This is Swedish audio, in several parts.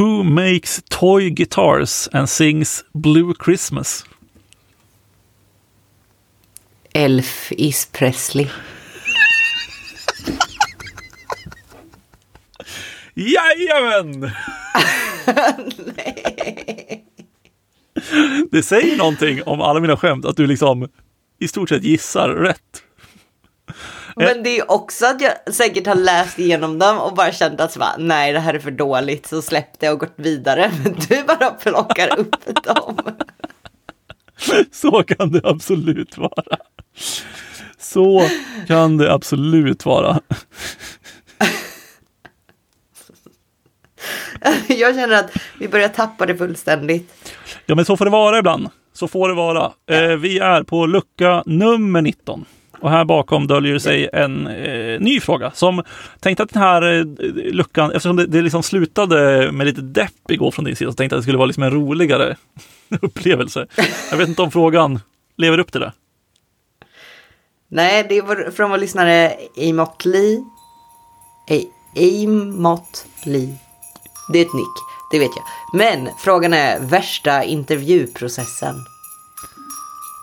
Who makes toy guitars and sings Blue Christmas? Elf is Presley. Jajamän! Det säger någonting om alla mina skämt, att du liksom i stort sett gissar rätt. Men det är också att jag säkert har läst igenom dem och bara känt att bara, nej det här är för dåligt så släppte jag och gått vidare. Men du bara plockar upp dem. Så kan det absolut vara. Så kan det absolut vara. Jag känner att vi börjar tappa det fullständigt. Ja, men så får det vara ibland. Så får det vara. Eh, vi är på lucka nummer 19. Och här bakom döljer sig en eh, ny fråga som tänkte att den här eh, luckan, eftersom det, det liksom slutade med lite depp igår från din sida, så tänkte jag att det skulle vara liksom en roligare upplevelse. Jag vet inte om frågan lever upp till det. Nej, det är från vår lyssnare Amot Lee. Eh, Amot Lee. Det är ett nick, det vet jag. Men frågan är värsta intervjuprocessen.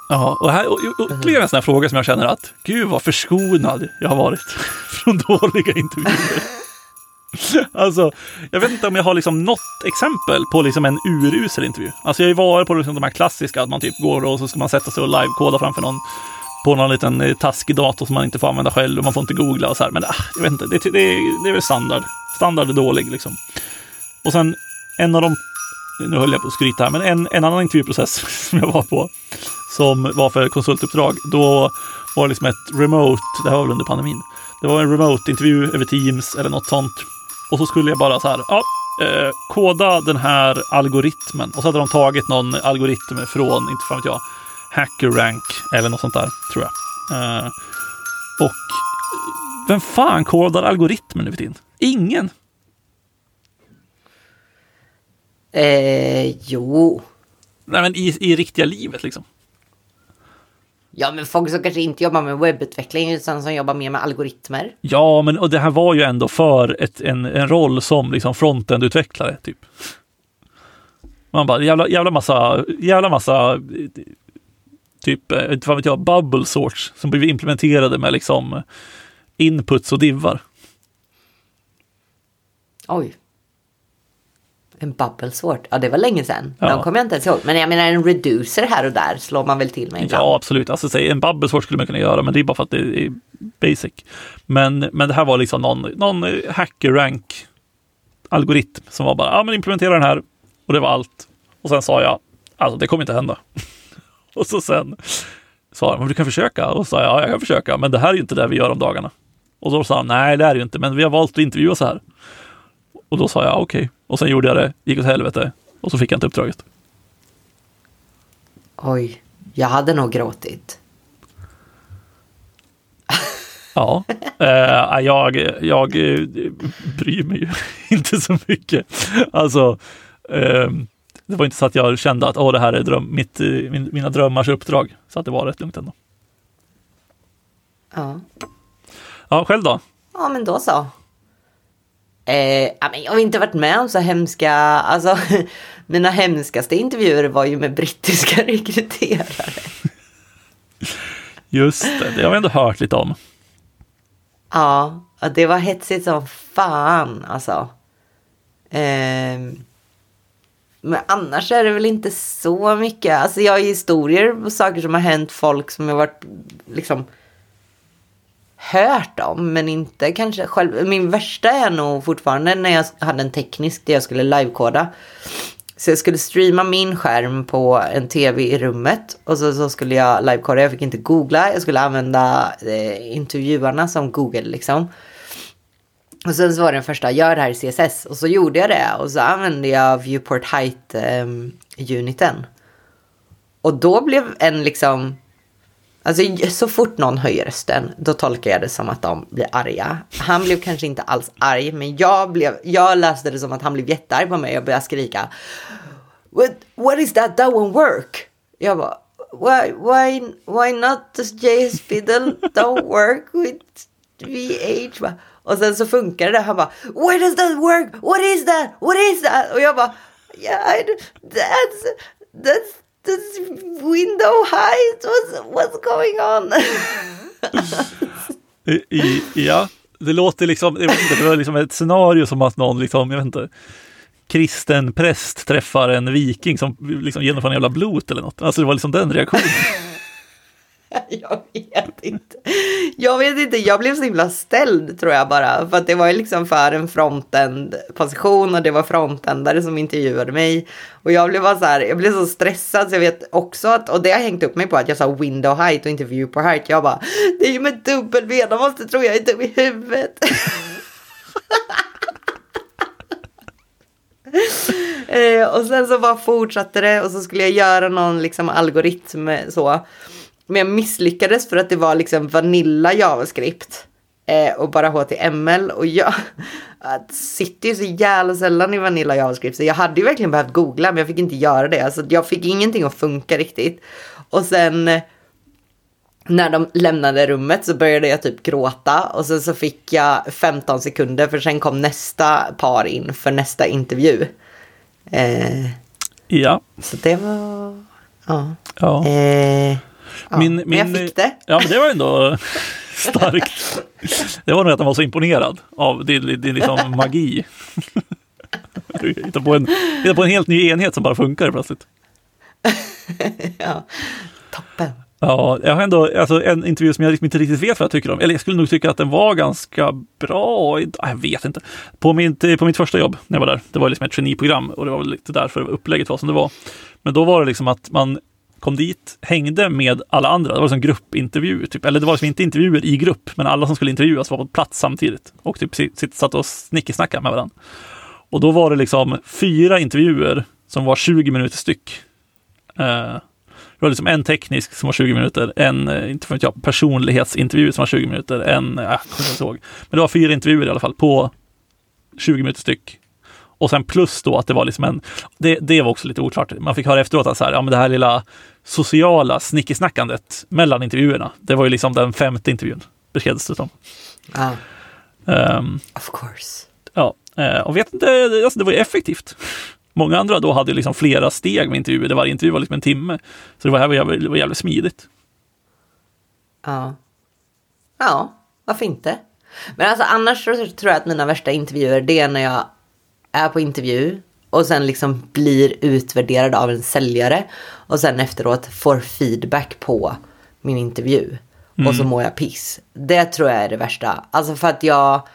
Ja, och här och, och, ytterligare en sån här fråga som jag känner att gud vad förskonad jag har varit från dåliga intervjuer. Alltså, jag vet inte om jag har liksom något exempel på liksom en urusel intervju. Alltså jag har ju varit på liksom de här klassiska, att man typ går och så ska man sätta sig och livekoda framför någon på någon liten eh, taskig dator som man inte får använda själv och man får inte googla och så här. Men äh, jag vet inte, det, det, det är väl standard. Standard är dålig liksom. Och sen en av de, nu höll jag på att skryta här, men en, en annan intervjuprocess som jag var på, som var för konsultuppdrag, då var det liksom ett remote, det här var väl under pandemin, det var en remote-intervju över Teams eller något sånt. Och så skulle jag bara så här, ja, eh, koda den här algoritmen. Och så hade de tagit någon algoritm från, inte fan vet jag, HackerRank eller något sånt där, tror jag. Eh, och vem fan kodar algoritmen nu för tiden? Ingen. Eh, jo. Nej, men i, i riktiga livet liksom. Ja, men folk som kanske inte jobbar med webbutveckling utan som jobbar mer med algoritmer. Ja, men och det här var ju ändå för ett, en, en roll som liksom frontend-utvecklare, typ. Man bara, jävla, jävla massa, jävla massa, typ, eh, inte vad vet jag, bubble sorts som blivit implementerade med liksom inputs och divvar. Oj. En bubble sort. Ja, det var länge sedan. Ja. De kommer jag inte ens ihåg. Men jag menar en reducer här och där slår man väl till med ibland. Ja, absolut. Alltså, säg, en bubble sort skulle man kunna göra, men det är bara för att det är basic. Men, men det här var liksom någon, någon hacker rank algoritm som var bara, ja men implementera den här. Och det var allt. Och sen sa jag, alltså det kommer inte hända. och så sen sa han, men du kan försöka. Och så sa jag, ja jag kan försöka, men det här är ju inte det vi gör om dagarna. Och då sa han, nej det är det ju inte, men vi har valt att intervjua så här. Och då sa jag, okej. Okay. Och sen gjorde jag det, gick åt helvete. Och så fick jag inte uppdraget. Oj, jag hade nog gråtit. Ja, eh, jag, jag eh, bryr mig ju inte så mycket. Alltså, eh, det var inte så att jag kände att oh, det här är dröm, mitt, min, mina drömmars uppdrag. Så att det var rätt lugnt ändå. Ja. Ja, själv då? Ja, men då så. Eh, jag har inte varit med om så hemska, alltså mina hemskaste intervjuer var ju med brittiska rekryterare. Just det, det har vi ändå hört lite om. Ja, det var hetsigt som fan alltså. Eh, men annars är det väl inte så mycket. Alltså jag har historier på saker som har hänt folk som har varit liksom hört om, men inte kanske själv. Min värsta är nog fortfarande när jag hade en teknisk där jag skulle livekoda. Så jag skulle streama min skärm på en tv i rummet och så, så skulle jag livekoda. Jag fick inte googla, jag skulle använda eh, intervjuarna som Google liksom. Och sen så var det den första, gör det här i CSS. Och så gjorde jag det och så använde jag Viewport Height-uniten. Ehm, eh, och då blev en liksom Alltså så fort någon höjer rösten, då tolkar jag det som att de blir arga. Han blev kanske inte alls arg, men jag, blev, jag läste det som att han blev jättearg på mig och började skrika. What, what is that? That won't work. Jag bara, why, why, why not does JS Fiddle don't work with VH. Och sen så funkar det. Han bara, why does that work? What is that? What is that? Och jag bara, yeah, I that's, that's, this window height. What's, what's going on? I, i, ja, det låter liksom, jag vet inte, det var liksom ett scenario som att någon liksom, jag vet inte, kristen präst träffar en viking som liksom genomför en jävla blot eller något. Alltså det var liksom den reaktionen. Jag vet inte. Jag vet inte, jag blev så himla ställd tror jag bara. För att det var ju liksom för en frontend position och det var frontändare som intervjuade mig. Och jag blev bara så här, jag blev så stressad så jag vet också att, och det har hängt upp mig på att jag sa window height och inte view height. Jag bara, det är ju med dubbel V, de måste tro jag är dum i huvudet. Eh, och sen så bara fortsatte det och så skulle jag göra någon liksom algoritm så. Men jag misslyckades för att det var liksom Vanilla JavaScript. Eh, och bara HTML. Och jag att sitter ju så jävla sällan i Vanilla JavaScript. Så jag hade ju verkligen behövt googla men jag fick inte göra det. Alltså jag fick ingenting att funka riktigt. Och sen eh, när de lämnade rummet så började jag typ gråta och sen så fick jag 15 sekunder för sen kom nästa par in för nästa intervju. Eh, Ja, så det var... Ja. ja. Eh, ja. Min- Men jag min- fick det. Ja, men det var ändå starkt. Det var nog att han var så imponerad av din, din liksom magi. Du hittar på, en, hittar på en helt ny enhet som bara funkar plötsligt. ja. Toppen. Ja, jag har ändå alltså, en intervju som jag liksom inte riktigt vet vad jag tycker om. Eller jag skulle nog tycka att den var ganska bra. Jag vet inte. På mitt, på mitt första jobb när jag var där, det var liksom ett traineeprogram och det var väl lite därför upplägget var som det var. Men då var det liksom att man kom dit, hängde med alla andra. Det var som gruppintervju, typ. eller det var liksom inte intervjuer i grupp, men alla som skulle intervjuas var på plats samtidigt och typ sitt- satt och snickesnackade med varandra. Och då var det liksom fyra intervjuer som var 20 minuter styck. Eh, det var liksom en teknisk som var 20 minuter, en, eh, inte vet jag, personlighetsintervju som var 20 minuter, en, eh, jag kommer inte ihåg. Men det var fyra intervjuer i alla fall på 20 minuter styck. Och sen plus då att det var liksom en, det, det var också lite oklart. Man fick höra efteråt att så här, ja men det här lilla sociala snickesnackandet mellan intervjuerna, det var ju liksom den femte intervjun, beskrevs det som. Ja, Ehm, of course. Ja, eh, och vet inte, alltså det var ju effektivt. Många andra då hade liksom flera steg med intervjuer, där varje intervju var liksom en timme. Så det var, här var jävligt, var jävligt smidigt. Ja. Ja, varför inte? Men alltså annars tror jag att mina värsta intervjuer det är när jag är på intervju och sen liksom blir utvärderad av en säljare och sen efteråt får feedback på min intervju. Och så mår jag piss. Det tror jag är det värsta. Alltså för att jag...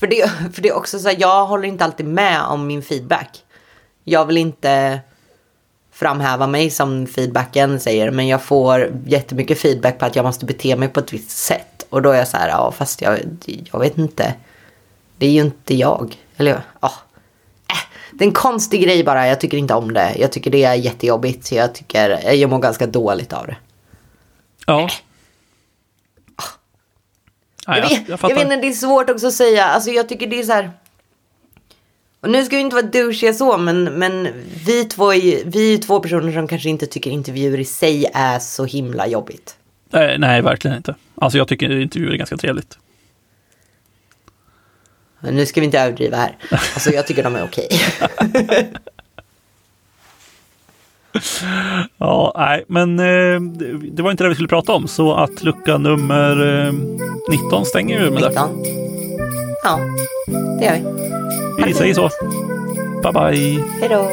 För det, för det är också så här, jag håller inte alltid med om min feedback. Jag vill inte framhäva mig som feedbacken säger. Men jag får jättemycket feedback på att jag måste bete mig på ett visst sätt. Och då är jag så här, ja fast jag, jag vet inte. Det är ju inte jag. Eller ja. Äh, det är en konstig grej bara. Jag tycker inte om det. Jag tycker det är jättejobbigt. Jag tycker, jag mår ganska dåligt av det. Ja. Nej, Jag jag, vet, jag jag, vet inte, det är svårt också att säga. Alltså jag tycker det är så här. Och nu ska vi inte vara douchiga så, men, men vi, två är, vi är två personer som kanske inte tycker intervjuer i sig är så himla jobbigt. nej, nej, verkligen inte. Alltså jag tycker intervjuer är ganska trevligt. Nu ska vi inte överdriva här. Alltså jag tycker de är okej. Okay. ja, nej, men eh, det var inte det vi skulle prata om. Så att lucka nummer eh, 19 stänger vi med 19. det. Ja, det gör vi. Vi Perfekt. säger så. Bye, bye. Hej då.